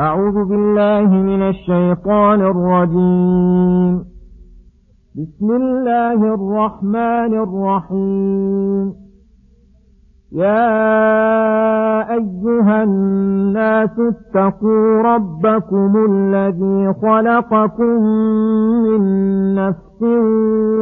أعوذ بالله من الشيطان الرجيم. بسم الله الرحمن الرحيم. يا أيها الناس اتقوا ربكم الذي خلقكم من نفس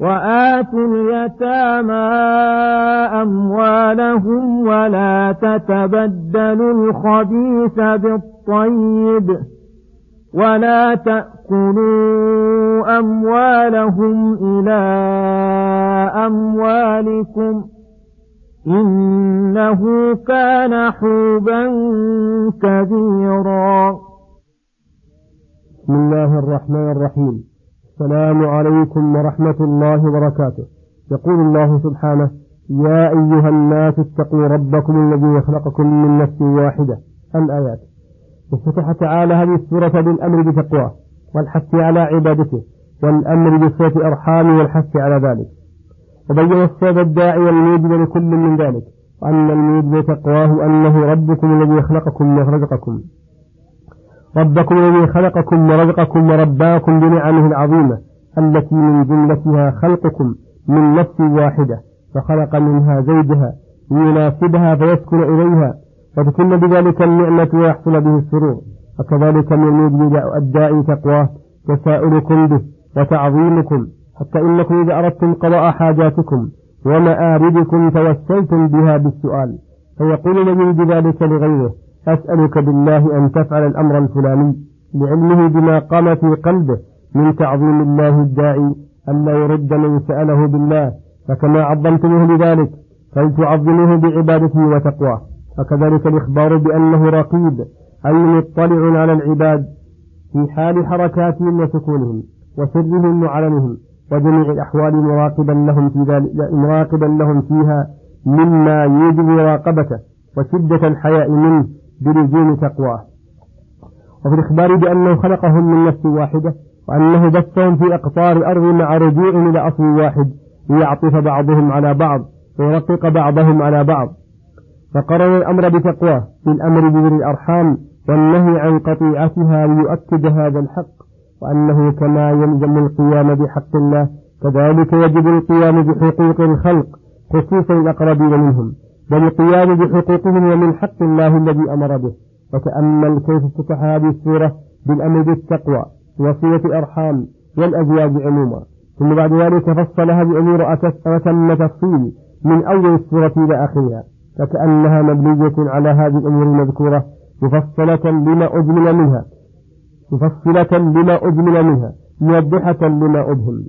وآتوا اليتامى أموالهم ولا تتبدلوا الخبيث بالطيب ولا تأكلوا أموالهم إلى أموالكم إنه كان حوبا كبيرا. بسم الله الرحمن الرحيم. السلام عليكم ورحمة الله وبركاته. يقول الله سبحانه يا أيها الناس اتقوا ربكم الذي خلقكم من نفس واحدة. الآيات. افتتح تعالى هذه السورة بالأمر بتقواه والحث على عبادته والأمر بصوت أرحامه والحث على ذلك. وبين السبب الداعي الموجب لكل من ذلك وأن الموجب بتقواه أنه ربكم الذي خلقكم ورزقكم ربكم الذي خلقكم ورزقكم ورباكم بنعمه العظيمة التي من جملتها خلقكم من نفس واحدة فخلق منها زوجها ليناسبها فيسكن إليها وتتم بذلك النعمة ويحصل به السرور. وكذلك من الموجب الداعي تقواه تساؤلكم به وتعظيمكم حتى إنكم إذا أردتم قضاء حاجاتكم ومآربكم توسلتم بها بالسؤال. فيقول الذي بذلك لغيره أسألك بالله أن تفعل الأمر الفلاني لعلمه بما قام في قلبه من تعظيم الله الداعي ألا يرد من سأله بالله فكما عظمتموه بذلك فلتعظموه بعبادته وتقواه. وكذلك الإخبار بأنه رقيب أي مطلع على العباد في حال حركاتهم وسكونهم وسرهم وعلنهم وجميع الأحوال مراقبا لهم في ذلك مراقبا لهم فيها مما يوجب مراقبته وشدة الحياء منه. بلزوم تقواه. وفي الإخبار بأنه خلقهم من نفس واحدة وأنه بثهم في أقطار الأرض مع رجوعهم إلى أصل واحد ليعطف بعضهم على بعض ويرقق بعضهم على بعض. فقرن الأمر بتقواه بالأمر بذر الأرحام والنهي عن قطيعتها ليؤكد هذا الحق وأنه كما يلزم القيام بحق الله كذلك يجب القيام بحقوق الخلق خصوصا الأقربين منهم. والقيام بحقوقهم ومن حق الله الذي أمر به. وتأمل كيف افتتح هذه السورة بالأمر بالتقوى وصية الأرحام والأزواج عموما. ثم بعد ذلك فصلها بأمور أتم تفصيل من أول السورة إلى آخرها. فكأنها مبنية على هذه الأمور المذكورة مفصلة لما أجمل منها. مفصلة لما أجمل منها موضحة لما أبهم.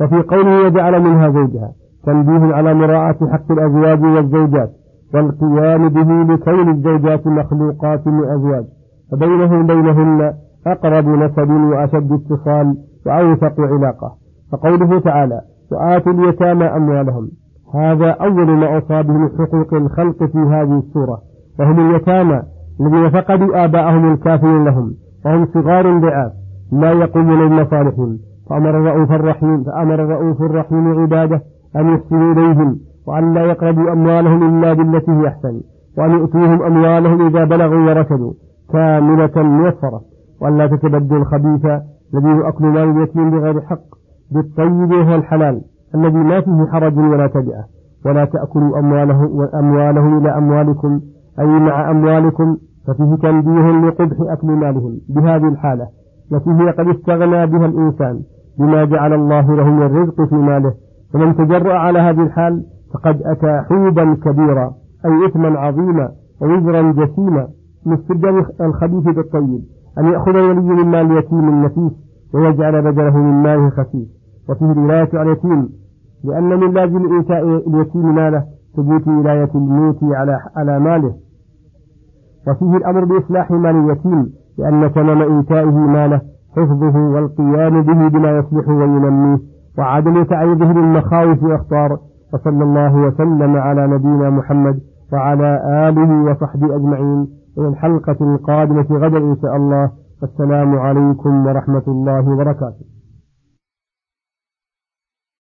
وفي قوله وجعل منها زوجها. تنبيه على مراعاة حق الأزواج والزوجات والقيام به لكون الزوجات مخلوقات لأزواج. فبينهم بينهن أقرب نسب وأشد اتصال وأوثق علاقة. فقوله تعالى وآتوا اليتامى أموالهم. هذا أول ما أصاب من حقوق الخلق في هذه السورة وهم اليتامى الذين فقدوا آباءهم الكافرين لهم وهم صغار ضعاف لا يقومون بمصالحهم فأمر الرؤوف الرحيم فأمر الرؤوف الرحيم عباده أن يحسنوا إليهم وأن لا يقربوا أموالهم إلا بالتي هي أحسن وأن يؤتوهم أموالهم إذا بلغوا ورشدوا. كاملة موفرة وأن لا تتبدوا الخبيث الذي هو أكل مال اليتيم بغير حق. بالطيب وهو الحلال الذي ما فيه حرج ولا تبعة. ولا تأكلوا أمواله أموالهم إلى أموالكم. أي مع أموالكم ففيه تنبيه لقبح أكل مالهم. بهذه الحالة التي هي قد استغنى بها الإنسان بما جعل الله له من الرزق في ماله. فمن تجرأ على هذه الحال فقد أتى حوبا كبيرا أي إثما عظيما ووزرا جسيما مستبدل الخبيث بالطيب. أن يأخذ الولي من مال اليتيم النفيس ويجعل بدله من ماله خفيف. وفيه الولاية على اليتيم لأن من لازم إيتاء اليتيم ماله ثبوت ولاية الموت على على ماله. وفيه الأمر بإصلاح مال اليتيم لأن تمام إيتائه ماله حفظه والقيام به بما يصلح وينميه. وعدم تعريضه للمخاوف والأخطار وصلى الله وسلم على نبينا محمد وعلى آله وصحبه أجمعين إلى الحلقة القادمة غدا إن شاء الله والسلام عليكم ورحمة الله وبركاته.